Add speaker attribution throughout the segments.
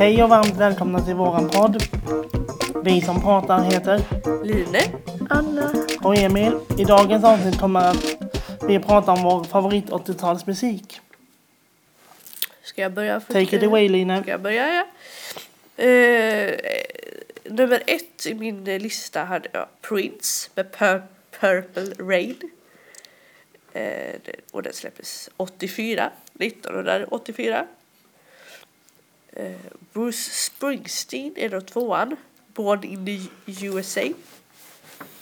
Speaker 1: Hej och varmt välkomna till våran podd. Vi som pratar heter
Speaker 2: Line.
Speaker 3: Anna.
Speaker 1: och Emil. I dagens avsnitt kommer att vi prata om vår favorit 80-talsmusik.
Speaker 2: Ska jag börja?
Speaker 1: Take it away Line.
Speaker 2: Ska jag börja? Ja. Eh, nummer ett i min lista hade jag Prince med Pur- Purple Rain. Eh, och den släpptes 84, 1984. Eh, Bruce Springsteen är då tvåan, Born in the USA.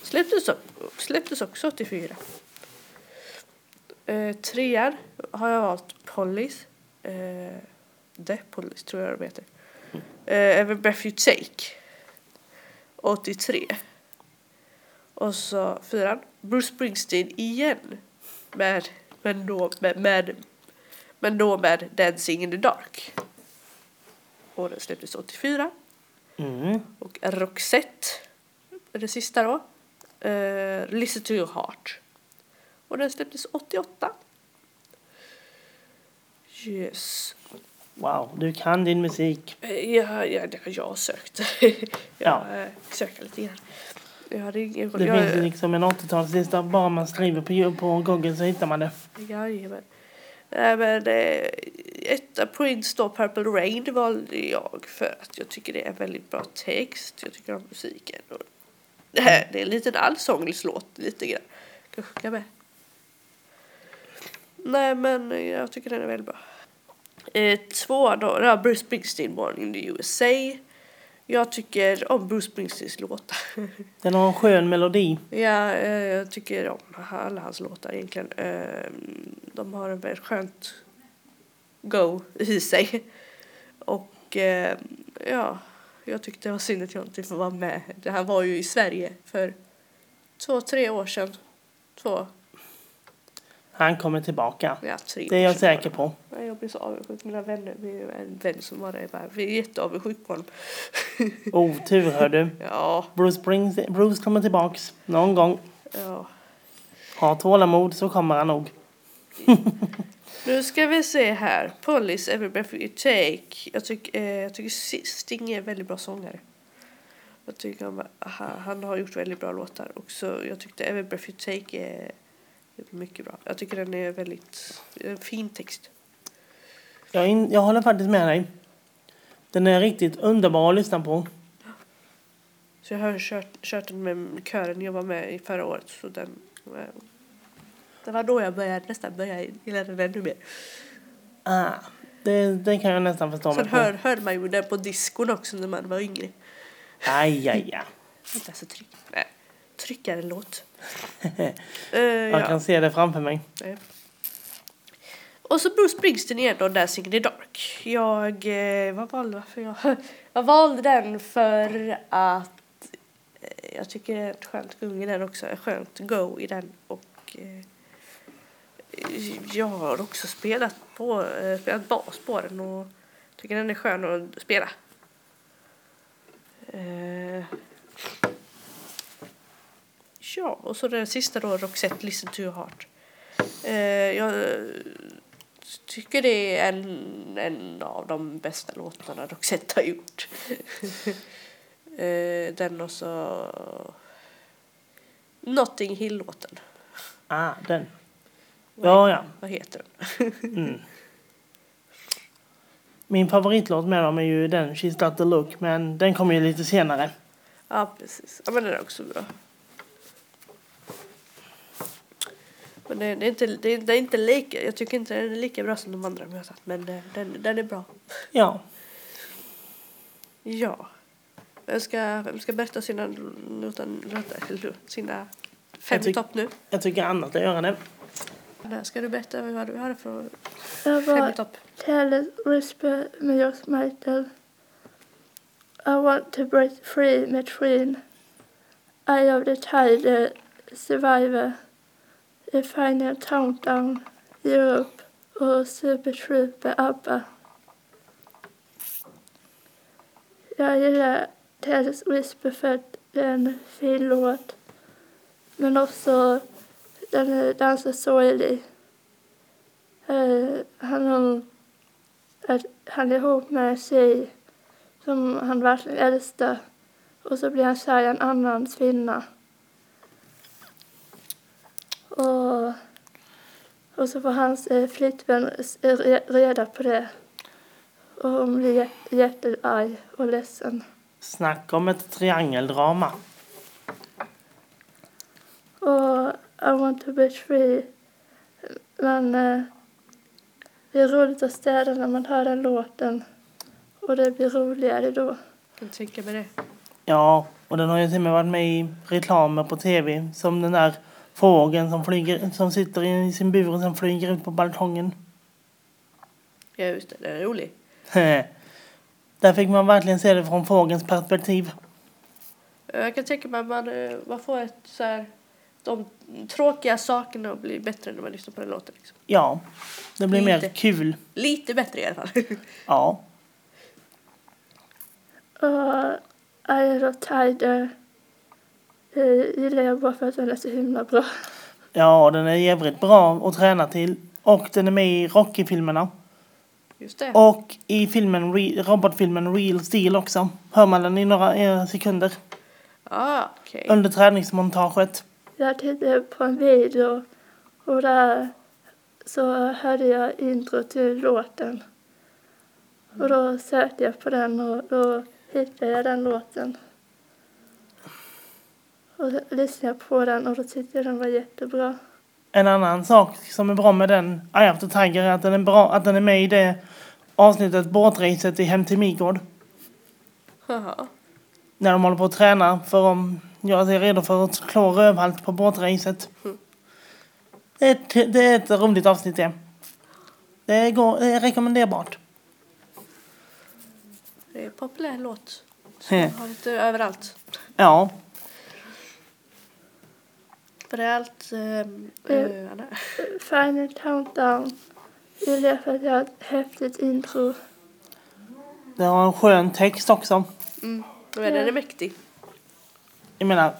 Speaker 2: Släpptes, släpptes också 84. Eh, trean har jag valt Police. Eh, The Police tror jag de heter. Eh, Every Breath You Take. 83. Och så fyran. Bruce Springsteen igen. Med, men då med, med, men då med Dancing in the Dark. Och den släpptes 84.
Speaker 1: Mm.
Speaker 2: Och Roxette. Det sista då. Eh, Listen to your heart. Och den släpptes 88. Yes.
Speaker 1: Wow, du kan din musik.
Speaker 2: Eh, Ja, ja, det har jag sökt.
Speaker 1: Ja.
Speaker 2: jag eh, söker lite grann. Jag hade ingen
Speaker 1: Det
Speaker 2: jag,
Speaker 1: finns ju liksom en 80-talslista. Bara man skriver på, på Google så hittar man det.
Speaker 2: Jajamän. Nej men eh, etta Prince då, Purple Rain valde jag för att jag tycker det är en väldigt bra text. Jag tycker om musiken. Och det, här, det är en liten allsångslåt lite grann. Kan sjunga med. Nej men jag tycker den är väldigt bra. Eh, två då, Bruce Springsteen Born in the USA. Jag tycker om Bruce Springsteens låtar.
Speaker 1: Den har en skön melodi.
Speaker 2: Ja, eh, jag tycker om alla hans låtar egentligen. Eh, De har en väldigt skönt go i sig. Och eh, ja, jag tyckte det var synd att jag inte får vara med. Det här var ju i Sverige för två, tre år sedan. Två,
Speaker 1: Han kommer tillbaka.
Speaker 2: ja tre
Speaker 1: Det är jag säker på.
Speaker 2: Jag blir så avundsjuk. Mina vänner, vi är en vän som var där. jag Bara, vi är jätteavundsjuka på honom.
Speaker 1: Otur hör du.
Speaker 2: Ja,
Speaker 1: Bruce, Springsteen, Bruce kommer tillbaks någon gång.
Speaker 2: ja.
Speaker 1: Ha tålamod så kommer han nog.
Speaker 2: Nu ska vi se här. Police, Every Breath You Take. Jag, tyck, eh, jag tycker Sting är en väldigt bra sångare. Jag tycker han, han har gjort väldigt bra låtar. Och så, jag tyckte Every Breath You Take är mycket bra. Jag tycker den är väldigt en fin text.
Speaker 1: Jag, in, jag håller faktiskt med dig. Den är riktigt underbar att lyssna på.
Speaker 2: Så jag har kört, kört den med kören jag var med i förra året. Så den, eh, det var då jag började nästan börja gilla den ännu mer.
Speaker 1: Ah, det, det kan jag nästan förstå mig
Speaker 2: Sen
Speaker 1: på.
Speaker 2: hör, hörde man ju den på diskon också när man var yngre.
Speaker 1: Aj, aj, aj.
Speaker 2: Vänta så tryck. Nej. Tryckare låt.
Speaker 1: Jag
Speaker 2: uh,
Speaker 1: kan se det framför mig.
Speaker 2: Nej. Och så Bruce Springsteen igen då, Dancing in the Dark. Jag, eh, vad valde varför jag? Jag valde den för att eh, jag tycker det är ett skönt gung i den också. Ett skönt go i den. Och eh, jag har också spelat, på, eh, spelat bas på den och tycker den är skön att spela. Eh, Ja, och så den sista då, Roxette, Listen to your heart. Eh, jag tycker det är en, en av de bästa låtarna Roxette har gjort. eh, den och så Notting Hill-låten.
Speaker 1: Ah, den. Ja, ja.
Speaker 2: Vad heter den?
Speaker 1: Mm. Min favoritlåt med dem är ju den, She's got the look, men den kommer ju lite senare.
Speaker 2: Ja, precis. Ja, men den är också bra. Men det, det, är inte, det, det är inte lika, jag tycker inte den är lika bra som de andra vi har satt, men eh, den, den är bra.
Speaker 1: Ja,
Speaker 2: Ja. Vem ska, vem ska berätta sina, låtar, sina fem
Speaker 1: Jag tyck-
Speaker 2: i topp nu?
Speaker 1: jag tycker Anna ska göra det.
Speaker 2: Där ska du berätta vad du har för
Speaker 3: Jag
Speaker 2: fem i topp?
Speaker 3: Taylor Whisper med George Michael. I want to break free med Treen. Eye of the Tiger, Survivor. The Final Countdown, Europe och Super Trooper ABBA. Jag gillar Taylor Whisper för att det är en fin låt. Men också den är, den så sorglig. Eh, han, har, att han är ihop med en tjej som han verkligen älskar. Och så blir han kär i en annan kvinna. Och, och så får hans eh, flickvän re, reda på det. Och hon blir jä- jättearg och ledsen.
Speaker 1: Snacka om ett triangeldrama.
Speaker 3: Och I want to be free. Men eh, det är roligt att städa när man hör den låten. Och det blir roligare då.
Speaker 2: Kan tänka mig det.
Speaker 1: Ja, och den har ju till och med varit med i reklamer på tv. Som den där fågeln som, flyger, som sitter i sin bur och sen flyger ut på balkongen.
Speaker 2: Ja just det, den är rolig.
Speaker 1: Där fick man verkligen se det från fågelns perspektiv.
Speaker 2: Jag kan tänka mig att man, eh, man får ett så här, de tråkiga sakerna att bli bättre när man lyssnar på den låten. Liksom.
Speaker 1: Ja, det blir mer
Speaker 2: Lite.
Speaker 1: kul.
Speaker 2: Lite bättre i alla fall.
Speaker 1: Ja,
Speaker 3: Och Eye of Tiger eh, gillar jag bara för att den är så himla bra.
Speaker 1: ja den är jävligt bra att träna till. Och den är med i Rocky-filmerna.
Speaker 2: Just det.
Speaker 1: Och i filmen, Re- robotfilmen Real Steel också. Hör man den i några eh, sekunder.
Speaker 2: Ah, okej.
Speaker 1: Under träningsmontaget.
Speaker 3: Jag tittade på en video och där så hörde jag intro till låten. Och då sökte jag på den och då hittade jag den låten. Och lyssnade på den och då tyckte jag den var jättebra.
Speaker 1: En annan sak som är bra med den Eye the Tiger är att den är, bra, att den är med i det avsnittet båtracet i Hem till Midgård.
Speaker 2: Haha.
Speaker 1: När de håller på att träna för att göra sig redo för att klå rövhalt på båtracet. Det är, ett, det är ett roligt avsnitt det. Det, går, det är rekommenderbart.
Speaker 2: Det är en populär låt. Som har lite överallt.
Speaker 1: Ja,
Speaker 2: Överallt. Um,
Speaker 3: Mm. Final Countdown gillar jag för att jag har ett häftigt intro.
Speaker 1: det har en skön text också.
Speaker 2: mm. Men den är mäktig.
Speaker 1: Jag menar,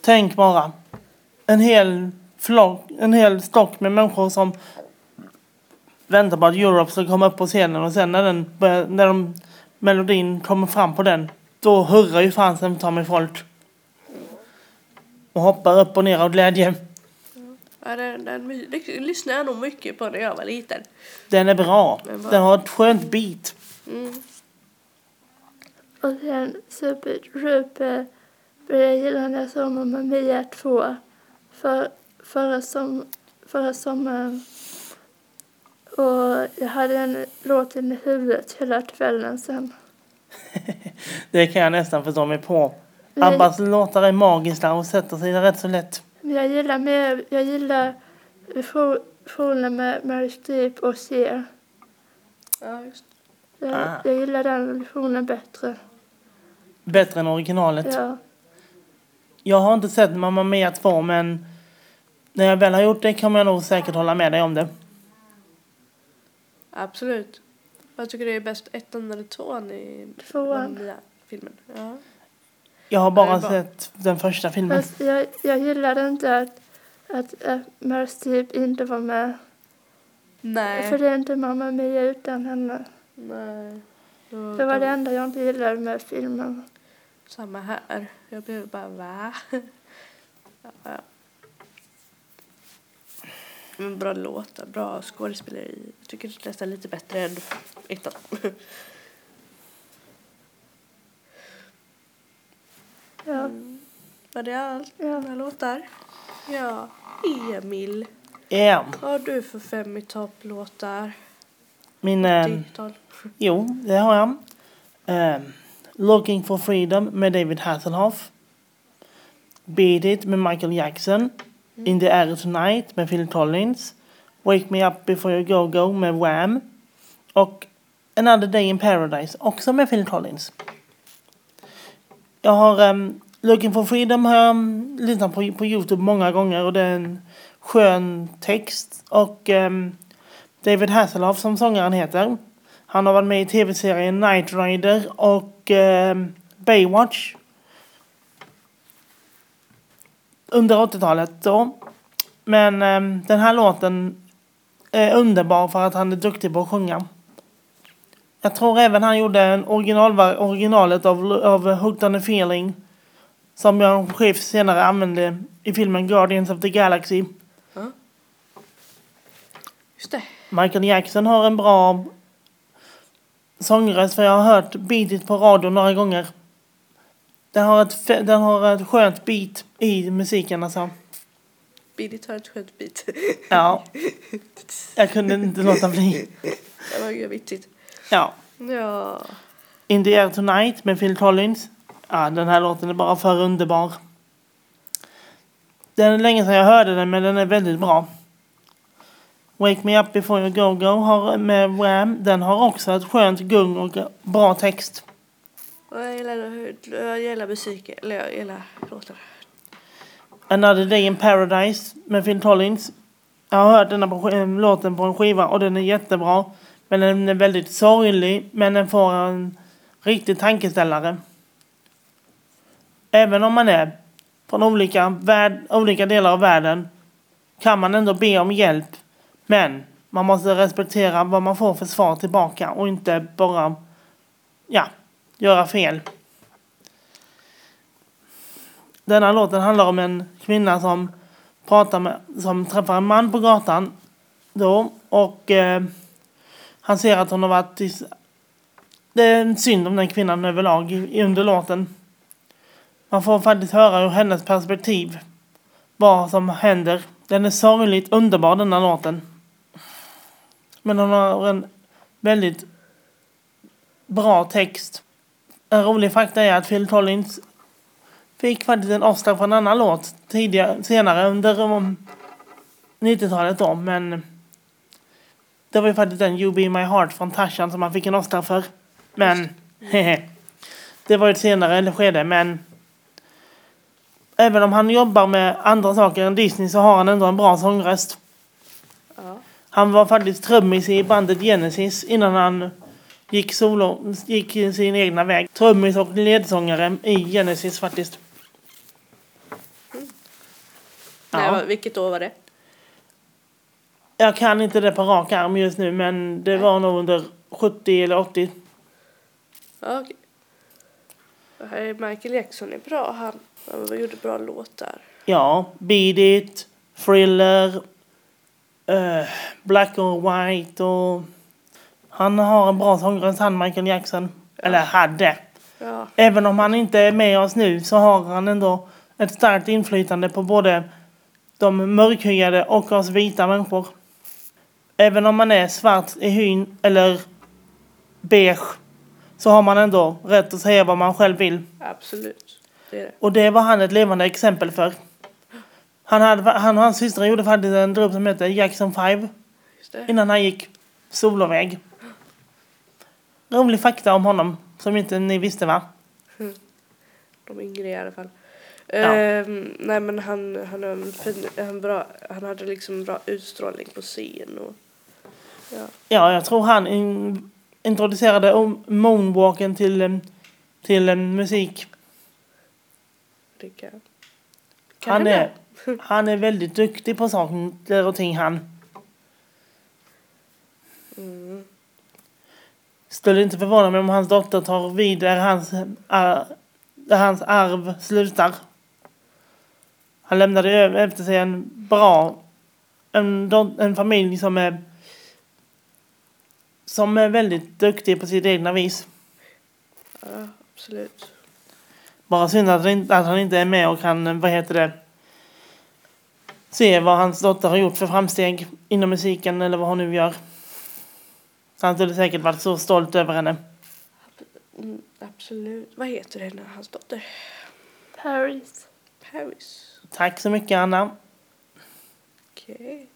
Speaker 1: tänk bara. En hel flock, en hel stock med människor som väntar på att Europe ska komma upp på scenen och sen när den börjar, när de, melodin kommer fram på den, då hurrar ju fansen ta mig folk. Och hoppar upp och ner av glädje.
Speaker 2: Ja, den, den, my- lyssnade jag nog mycket på när jag var liten.
Speaker 1: Den är bra.
Speaker 2: Den var-
Speaker 1: Den har ett skönt beat.
Speaker 2: Mm.
Speaker 3: Och sen Super Rupe började jag gilla när jag såg Mamma Mia 2 för, förra, som, förra sommaren. Och jag hade den låten i huvudet hela kvällen sen.
Speaker 1: Det kan jag nästan förstå mig på. Abbas låtar är magiska och sätter sig rätt så lätt.
Speaker 3: Jag gillar mer, jag gillar versionen med Mary Streep och Cher.
Speaker 2: Ja, just
Speaker 3: Jag,
Speaker 1: Ah.
Speaker 3: jag gillar den versionen bättre.
Speaker 1: Bättre än originalet.
Speaker 3: Ja.
Speaker 1: Jag har inte sett Mamma Mia 2 men när jag väl har gjort det kommer jag nog säkert hålla med dig om det.
Speaker 2: Absolut. Jag tycker det är bäst ettan eller tvåan i
Speaker 3: Tvåan.
Speaker 2: den nya filmen. Ja.
Speaker 1: Jag har bara
Speaker 2: bra.
Speaker 1: sett den första filmen.
Speaker 3: Fast jag, jag gillade inte att, att, att Mary Streep inte var med.
Speaker 2: Nej.
Speaker 3: För det är inte Mamma Mia utan henne.
Speaker 2: Nej. Då-
Speaker 3: Det var
Speaker 2: då-
Speaker 3: det enda jag inte gillade med filmen.
Speaker 2: Samma här. Jag blev bara va? ja, ja. Men bra låtar, bra skådespeleri. Jag tycker det är nästan lite bättre än ettan.
Speaker 3: Ja,
Speaker 2: Var det allt?
Speaker 3: ja.
Speaker 2: Alla låtar? Ja. Emil,
Speaker 1: Ja,
Speaker 2: vad har du för fem i topp-låtar?
Speaker 1: min... Eh, jo, det har jag. Eh, Looking for Freedom med David Hasselhoff. Beat It med Michael Jackson. In the Air Tonight med Phil Collins. Wake Me Up Before You Go Go med Wham. Och Another Day in Paradise också med Phil Collins. Jag har ehm, um, Looking for Freedom har jag lyssnat på, på Youtube många gånger och det är en skön text. Och um, David Hasselhoff som sångaren heter. Han har varit med i tv-serien Night Rider och um, Baywatch. Under 80-talet då. Men um, den här låten är underbar för att han är duktig på att sjunga. Jag tror även han gjorde en original, originalet av, av Hooked on a feeling. Som Björn Skifs senare använde i filmen Guardians of the Galaxy.
Speaker 2: Just det.
Speaker 1: Michael Jackson har en bra sångröst för jag har hört beatet på radio några gånger. Den har ett, den har ett skönt beat i musiken alltså.
Speaker 2: Billy tar ett skönt bit.
Speaker 1: Ja. Jag kunde inte låta bli.
Speaker 2: Det var ju vitsigt.
Speaker 1: Ja.
Speaker 2: Ja.
Speaker 1: In the air tonight med Phil Collins. Ja, den här låten är bara för underbar. Den är länge sedan jag hörde den men den är väldigt bra. Wake Me Up Before You Go Go har med Wham. Den har också ett skönt gung och bra text.
Speaker 2: Jag gillar, jag gillar musiken. Eller jag gillar låten.
Speaker 1: Another Day in Paradise med Phil Collins. Jag har hört den här på, sk- eh, låten på en skiva och den är jättebra. Men den är väldigt sorglig men den får en riktig tankeställare. Även om man är från olika, värld, olika delar av världen kan man ändå be om hjälp. Men man måste respektera vad man får för svar tillbaka och inte bara ja, göra fel. Denna låten handlar om en kvinna som pratar med, som träffar en man på gatan då och eh, han ser att hon har varit i, det är synd om den kvinnan överlag under låten. Man får faktiskt höra ur hennes perspektiv vad som händer. Den är sorgligt underbar denna låten. Men hon har en väldigt bra text. En rolig fakta är att Phil Collins fick faktiskt en Oscar för en annan låt tidigare, senare under um, 90-talet då, men det var ju faktiskt den You Be My Heart från Tarzan som han fick en Oscar för. Men, hehe. Det var ett senare skede, men även om han jobbar med andra saker än Disney så har han ändå en bra sångröst.
Speaker 2: Ja.
Speaker 1: Han var faktiskt trummis i bandet Genesis innan han gick solo, gick sin egna väg. Trummis och ledsångare i Genesis faktiskt.
Speaker 2: Nej,
Speaker 1: Ja.
Speaker 2: vad- vilket år var det?
Speaker 1: Jag kan inte det på rak arm just nu men det var nog under 70 eller 80.
Speaker 2: Ja, okej. Det här är Michael Jackson är bra. Han, han gjorde bra låtar.
Speaker 1: Ja, Beat It, Thriller, eh, Black or White och han har en bra sångröst han Michael Jackson. Eller hade.
Speaker 2: Ja,
Speaker 1: Även om han inte är med oss nu så har han ändå ett starkt inflytande på både de mörkhyade och oss vita människor. Även om man är svart i hyn eller beige så har man ändå rätt att säga vad man själv vill.
Speaker 2: absolut. Det det.
Speaker 1: Och det var han ett levande exempel för. Han, hade, han och hans syster gjorde faktiskt en grupp som heter Jackson 5
Speaker 2: Just det.
Speaker 1: innan han gick soloväg. Rolig fakta om honom som inte ni visste va?
Speaker 2: De yngre i alla fall.
Speaker 1: Ja.
Speaker 2: Ehm, nej men han, han, en fin, han, bra, han hade liksom bra utstrålning på scen och ja.
Speaker 1: Ja, jag tror han in, introducerade moonwalken till, till musik.
Speaker 2: Det kan, kan
Speaker 1: Han är, han är väldigt duktig på saker och ting han.
Speaker 2: Mm.
Speaker 1: Skulle inte förvåna mig om hans dotter tar vid där hans, ar, där hans arv slutar. Han lämnade efter sig en bra, en, en familj som är som är väldigt duktig på sitt egna vis.
Speaker 2: Ja, absolut.
Speaker 1: Bara synd att, han inte- är med och kan, vad heter det, se vad hans dotter har gjort för framsteg inom musiken eller vad hon nu gör. Så han skulle säkert varit så stolt över henne.
Speaker 2: Absolut. Vad heter henne, hans dotter?
Speaker 3: Paris.
Speaker 2: Paris.
Speaker 1: Tack så mycket Anna.
Speaker 2: Okej.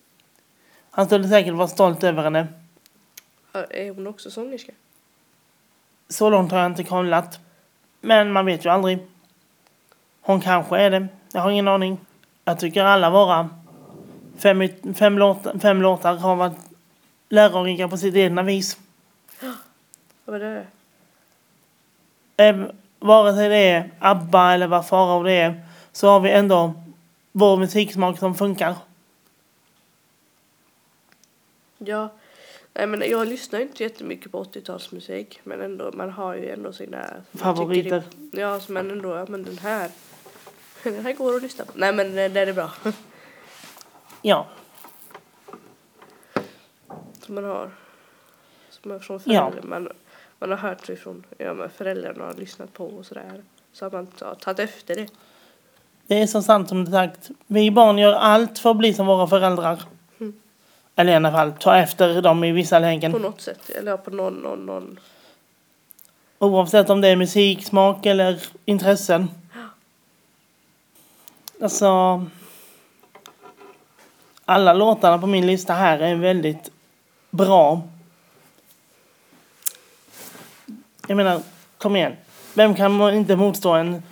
Speaker 1: Han skulle säkert vara stolt över henne.
Speaker 2: Ja, Är hon också sångerska?
Speaker 1: Så långt har jag inte kollat. Men man vet ju aldrig. Hon kanske är det. Jag har ingen aning. Jag tycker alla våra fem, fem, låtar, fem låtar har varit lärorika på sitt egna vis.
Speaker 2: Vad var det?
Speaker 1: Vare sig det är ABBA eller vad Farao det är så har vi ändå vår musiksmak som funkar.
Speaker 2: Ja. Nej men jag lyssnar inte jättemycket på 80-talsmusik. Men ändå, man har ju ändå sina...
Speaker 1: Favoriter.
Speaker 2: det- Ja, men ändå, ja men den här. Den här går att lyssna på. Nej men eh, den är bra.
Speaker 1: Ja,
Speaker 2: Som man har. Som man från
Speaker 1: Ja.
Speaker 2: föräldrar. Man, man har hört sig från, ja men föräldrarna har lyssnat på och sådär. Så har man ta- tagit efter det.
Speaker 1: det är så sant som du sagt. Vi barn gör allt för att bli som våra föräldrar. Eller i alla fall ta efter dem i vissa
Speaker 2: På
Speaker 1: lägen.
Speaker 2: något sätt. Eller på någon, någon, någon.
Speaker 1: Oavsett om det är musik, smak eller intressen. Alltså. Alla låtarna på min lista här är väldigt bra. Jag menar, kom igen. Vem kan inte motstå en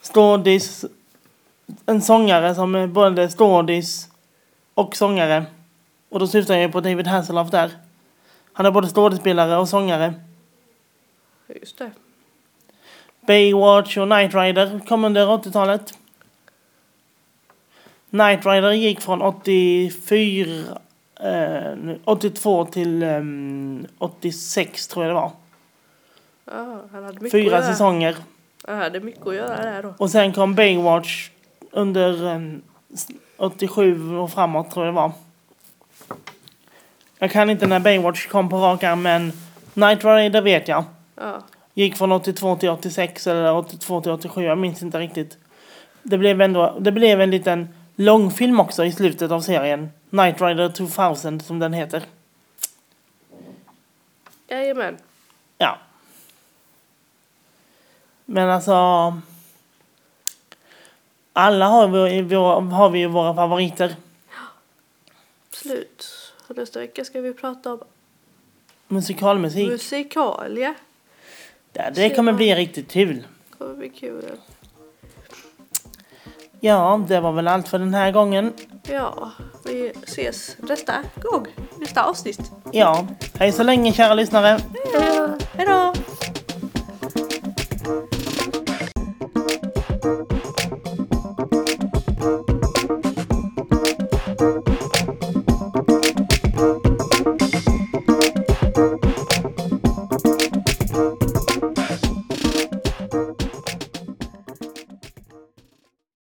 Speaker 1: stådis, en sångare som är både stådis och sångare? Och då syftar jag på David Hasselhoff där. Han är både skådespelare och sångare.
Speaker 2: Just det.
Speaker 1: Baywatch och Knight Rider kom under 80-talet. Knight Rider gick från 84, eh, 82 till ehm, 86 tror jag det var.
Speaker 2: Ja, han hade mycket att
Speaker 1: Fyra
Speaker 2: göra.
Speaker 1: säsonger.
Speaker 2: Han hade mycket att göra där då.
Speaker 1: Och sen kom Baywatch under ehm, 87 och framåt tror jag det var. Jag kan inte när Baywatch kom på rak arm men Knight Rider vet jag.
Speaker 2: Ja.
Speaker 1: Gick från 82 till 86 eller 82 till 87, jag minns inte riktigt. Det blev ändå, det blev en liten långfilm också i slutet av serien. Knight Rider 2000 som den heter.
Speaker 2: Jajamän.
Speaker 1: Ja. Men alltså. Alla har vi, vi- har vi ju våra favoriter.
Speaker 2: Absolut. Och nästa vecka ska vi prata om
Speaker 1: Musikalmusik.
Speaker 2: musikal, ja.
Speaker 1: Ja, det kommer bli riktigt kul.
Speaker 2: Det kommer bli kul.
Speaker 1: Ja, det var väl allt för den här gången.
Speaker 2: Ja, vi ses nästa gång. Nästa avsnitt.
Speaker 1: Ja, hej så länge kära lyssnare.
Speaker 2: Hej då!